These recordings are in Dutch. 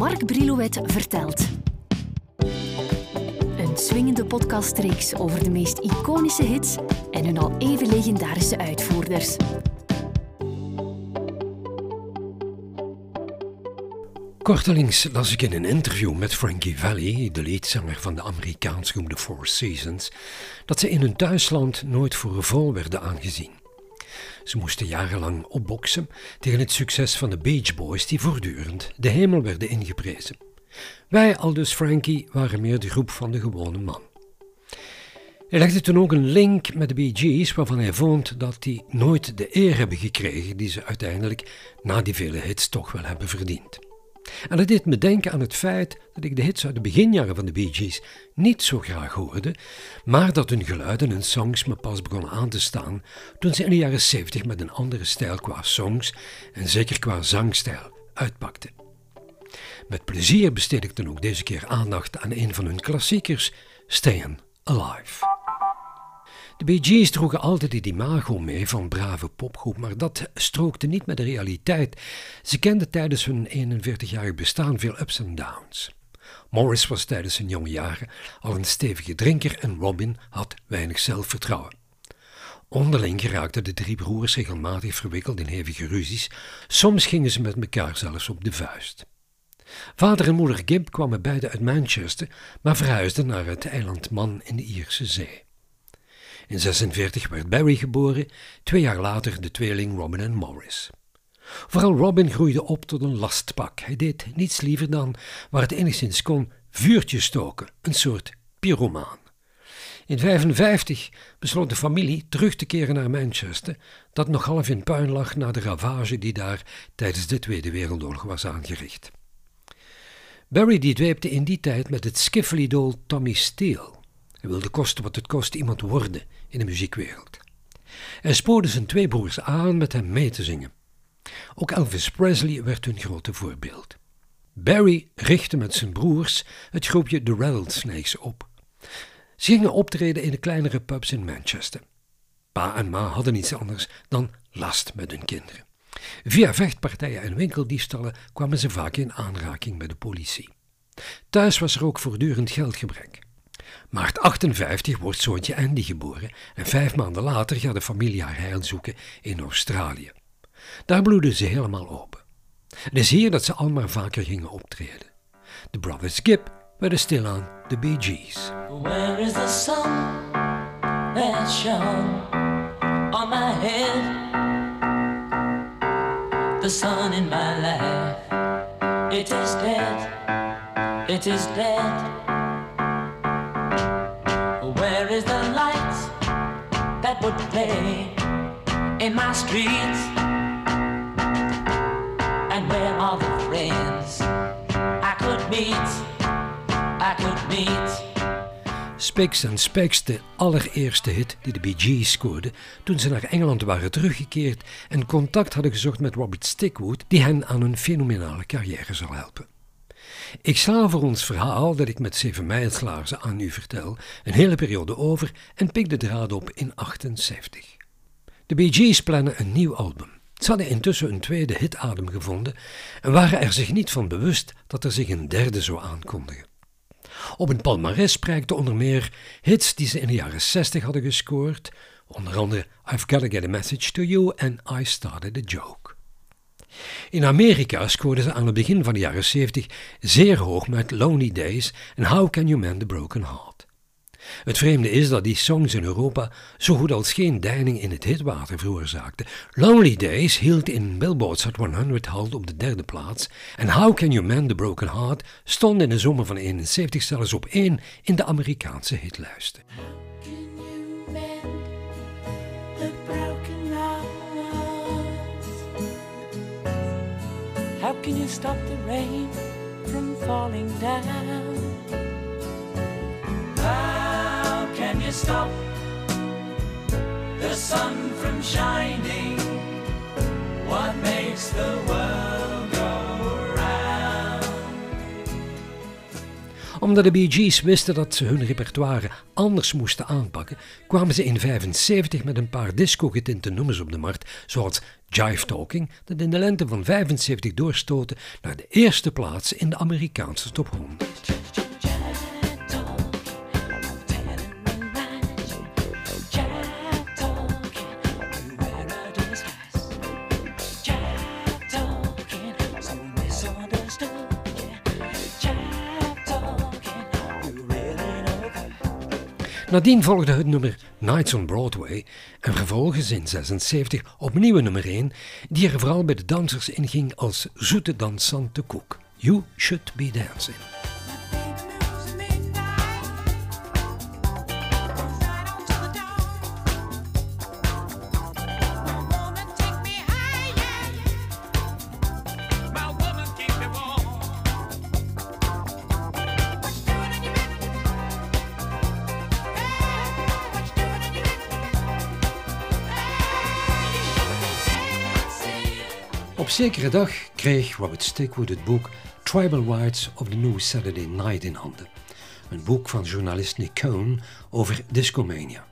Mark Brilouet vertelt. Een swingende podcastreeks over de meest iconische hits en hun al even legendarische uitvoerders. Kortelings las ik in een interview met Frankie Valli, de leadzanger van de Amerikaans genoemde Four Seasons, dat ze in hun thuisland nooit voor vol werden aangezien. Ze moesten jarenlang opboksen tegen het succes van de Beach Boys die voortdurend de hemel werden ingeprezen. Wij, aldus Frankie, waren meer de groep van de gewone man. Hij legde toen ook een link met de Bee Gees, waarvan hij vond dat die nooit de eer hebben gekregen die ze uiteindelijk na die vele hits toch wel hebben verdiend. En dat deed me denken aan het feit dat ik de hits uit de beginjaren van de Bee Gees niet zo graag hoorde, maar dat hun geluiden en songs me pas begonnen aan te staan toen ze in de jaren 70 met een andere stijl qua songs en zeker qua zangstijl uitpakten. Met plezier besteed ik dan ook deze keer aandacht aan een van hun klassiekers, Stayin' Alive. De Bee Gees droegen altijd het imago mee van brave popgroep, maar dat strookte niet met de realiteit. Ze kenden tijdens hun 41-jarig bestaan veel ups en downs. Morris was tijdens zijn jonge jaren al een stevige drinker en Robin had weinig zelfvertrouwen. Onderling geraakten de drie broers regelmatig verwikkeld in hevige ruzies, soms gingen ze met elkaar zelfs op de vuist. Vader en moeder Gimp kwamen beide uit Manchester, maar verhuisden naar het eiland Man in de Ierse Zee. In 46 werd Barry geboren, twee jaar later de tweeling Robin en Morris. Vooral Robin groeide op tot een lastpak. Hij deed niets liever dan, waar het enigszins kon, vuurtjes stoken, een soort pyromaan. In 1955 besloot de familie terug te keren naar Manchester, dat nog half in puin lag na de ravage die daar tijdens de Tweede Wereldoorlog was aangericht. Barry die dweepte in die tijd met het skiffelidool Tommy Steele. Hij wilde kosten wat het kost iemand worden in de muziekwereld. Hij spoorde zijn twee broers aan met hem mee te zingen. Ook Elvis Presley werd hun grote voorbeeld. Barry richtte met zijn broers het groepje The Rattlesnakes op. Ze gingen optreden in de kleinere pubs in Manchester. Pa en ma hadden niets anders dan last met hun kinderen. Via vechtpartijen en winkeldiefstallen kwamen ze vaak in aanraking met de politie. Thuis was er ook voortdurend geldgebrek. Maart 58 wordt zoontje Andy geboren en vijf maanden later gaat de familie haar heil zoeken in Australië. Daar bloeden ze helemaal open. Het is hier dat ze al maar vaker gingen optreden. De Brothers Gibb werden stilaan de Bee Gees. Where is the sun that shone on my head? The sun in my life, it is dead, it is dead. Is the light that would play in my streets? And where are the friends I could meet? I could meet. Spix and Specs, de allereerste hit die de Bee Gees scoorden toen ze naar Engeland waren teruggekeerd en contact hadden gezocht met Robert Stickwood, die hen aan een fenomenale carrière zal helpen. Ik sla voor ons verhaal dat ik met zeven mijlslaarzen aan u vertel een hele periode over en pik de draad op in 78. De Bee Gees plannen een nieuw album. Ze hadden intussen een tweede hitadem gevonden en waren er zich niet van bewust dat er zich een derde zou aankondigen. Op een palmarès prijkten onder meer hits die ze in de jaren 60 hadden gescoord, onder andere I've Gotta Get a Message to You en I Started a Joke. In Amerika scoorden ze aan het begin van de jaren 70 zeer hoog met Lonely Days en How Can You Mend a Broken Heart. Het vreemde is dat die songs in Europa zo goed als geen deining in het hitwater veroorzaakten. Lonely Days hield in Billboard's Hot 100 halt op de derde plaats en How Can You Mend a Broken Heart stond in de zomer van 71 zelfs op één in de Amerikaanse hitlijsten. How can you stop the rain from falling down? How can you stop the sun from shining? What makes the world go round? Omdat de Bee Gees wisten dat ze hun repertoire anders moesten aanpakken, kwamen ze in 1975 met een paar disco-getinte nummers op de markt, zoals Jive Talking, dat in de lente van 75 doorstoten naar de eerste plaats in de Amerikaanse top 100. Nadien volgde het nummer Nights on Broadway en vervolgens in 76 opnieuw nummer 1, die er vooral bij de dansers inging als zoete dansante koek. You Should Be Dancing. Op zekere dag kreeg Robert Stickwood het boek Tribal Rights of the New Saturday Night in handen. Een boek van journalist Nick Cohn over discomania.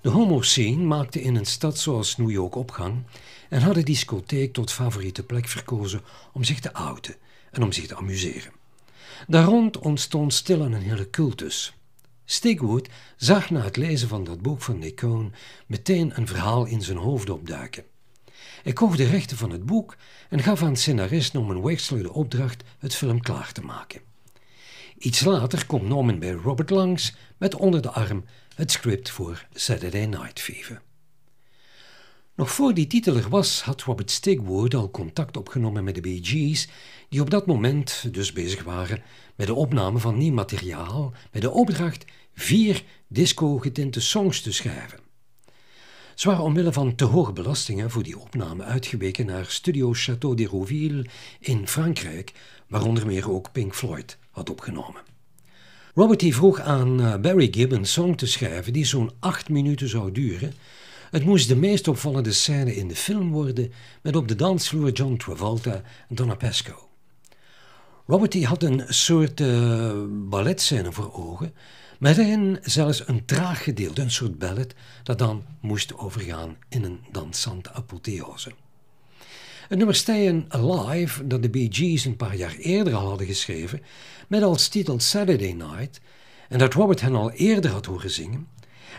De homo-scene maakte in een stad zoals New York opgang en had de discotheek tot favoriete plek verkozen om zich te outen en om zich te amuseren. Daar rond ontstond stilaan een hele cultus. Stigwood zag na het lezen van dat boek van Nick Cohn meteen een verhaal in zijn hoofd opduiken. Ik kocht de rechten van het boek en gaf aan scenarist Norman Wexler de opdracht het film klaar te maken. Iets later komt Norman bij Robert langs met onder de arm het script voor Saturday Night Fever. Nog voor die titel er was, had Robert Stigwood al contact opgenomen met de Bee Gees, die op dat moment dus bezig waren met de opname van nieuw materiaal met de opdracht vier disco-getinte songs te schrijven. Waren omwille van te hoge belastingen voor die opname uitgeweken naar Studio Château de Rouville in Frankrijk, waaronder meer ook Pink Floyd had opgenomen. Robert vroeg aan eh, Barry Gibb een song te schrijven die zo'n acht minuten zou duren. Het moest de meest opvallende scène in de film worden, met op de dansvloer John Travolta en Donna Pesco. Robert had een soort uh, balletscène voor ogen, met daarin zelfs een traag gedeelte, een soort ballet, dat dan moest overgaan in een dansante apotheose. Het nummer Stayin' Alive, dat de Bee Gees een paar jaar eerder al hadden geschreven, met als titel Saturday Night, en dat Robert hen al eerder had horen zingen,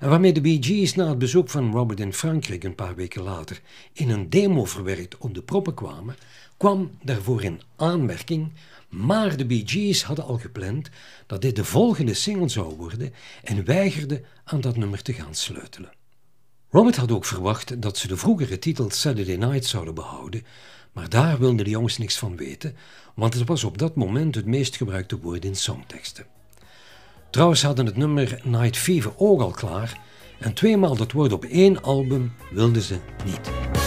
en waarmee de Bee Gees na het bezoek van Robert in Frankrijk een paar weken later in een demo verwerkt op de proppen kwamen, kwam daarvoor in aanmerking maar de Bee Gees hadden al gepland dat dit de volgende single zou worden en weigerden aan dat nummer te gaan sleutelen. Robert had ook verwacht dat ze de vroegere titel Saturday Night zouden behouden, maar daar wilden de jongens niks van weten, want het was op dat moment het meest gebruikte woord in songteksten. Trouwens hadden het nummer Night Fever ook al klaar en tweemaal dat woord op één album wilden ze niet.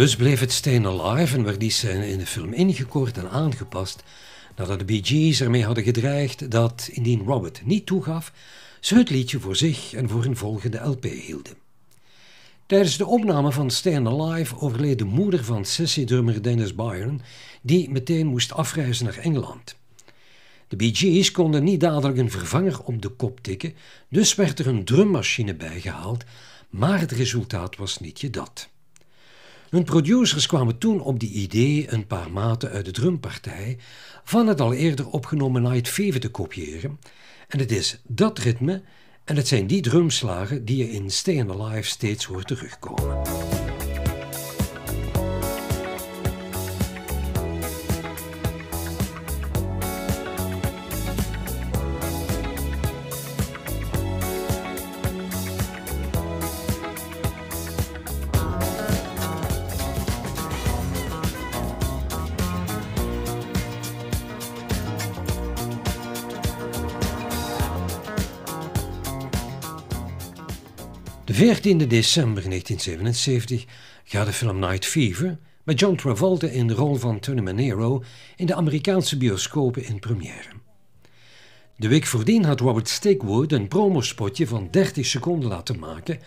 Dus bleef het Staying Alive en werd die scène in de film ingekort en aangepast nadat de Bee Gees ermee hadden gedreigd dat, indien Robert niet toegaf, ze het liedje voor zich en voor hun volgende LP hielden. Tijdens de opname van Staying Alive overleed de moeder van sessiedrummer Dennis Byron, die meteen moest afreizen naar Engeland. De Bee Gees konden niet dadelijk een vervanger op de kop tikken, dus werd er een drummachine bijgehaald, maar het resultaat was niet je dat. Hun producers kwamen toen op die idee een paar maten uit de drumpartij van het al eerder opgenomen Night Fever te kopiëren. En het is dat ritme en het zijn die drumslagen die je in Stay Alive steeds hoort terugkomen. De 14 december 1977 gaat de film Night Fever met John Travolta in de rol van Tony Manero in de Amerikaanse bioscopen in première. De week voordien had Robert Stigwood een promospotje van 30 seconden laten maken,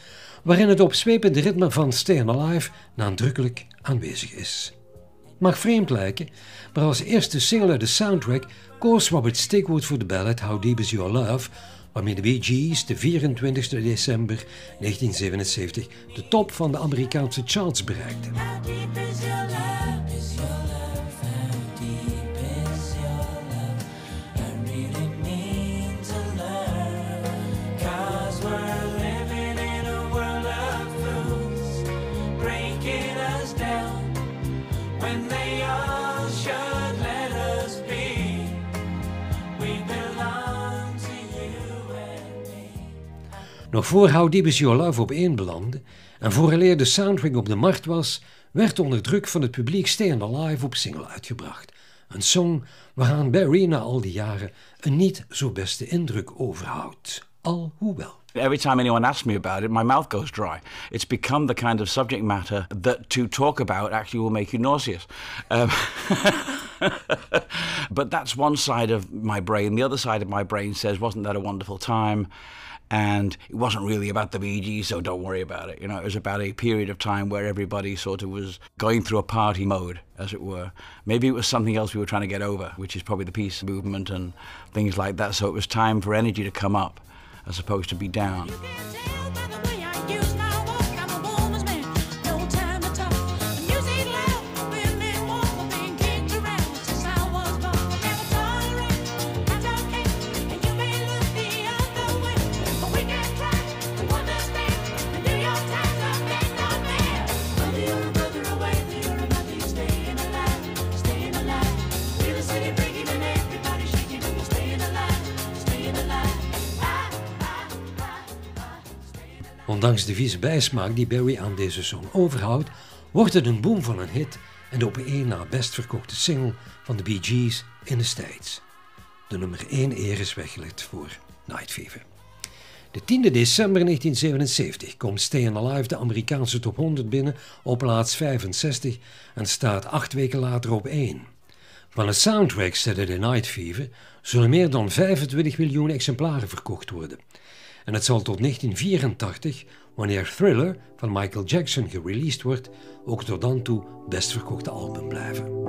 waarin het opzwepende ritme van Stay Alive nadrukkelijk aanwezig is. Mag vreemd lijken, maar als eerste single uit de soundtrack koos Robert Stigwood voor de ballad How Deep Is Your Love, waarmee de Bee Gees de 24 december 1977 de top van de Amerikaanse charts bereikten. Nog voor How Your Love op één belandde en vooraleer de soundtrack op de markt was, werd onder druk van het publiek Stay Alive op single uitgebracht. Een song waaraan Barry na al die jaren een niet zo beste indruk overhoudt. Alhoewel. Every time anyone asks me about it, my mouth goes dry. It's become the kind of subject matter that to talk about actually will make you nauseous. Um, but that's one side of my brain. The other side of my brain says, wasn't that a wonderful time? and it wasn't really about the Bee Gees, so don't worry about it. You know, it was about a period of time where everybody sort of was going through a party mode, as it were. Maybe it was something else we were trying to get over, which is probably the peace movement and things like that. So it was time for energy to come up as opposed to be down. Ondanks de vieze bijsmaak die Barry aan deze song overhoudt, wordt het een boom van een hit en de op één na best verkochte single van de Bee Gees in de States. De nummer 1 eer is weggelegd voor Night Fever. De 10 december 1977 komt Stay Alive de Amerikaanse top 100 binnen op plaats 65 en staat acht weken later op 1. Van de soundtrack Saturday Night Fever zullen meer dan 25 miljoen exemplaren verkocht worden. En het zal tot 1984, wanneer Thriller van Michael Jackson gereleased wordt, ook tot dan toe best verkochte album blijven.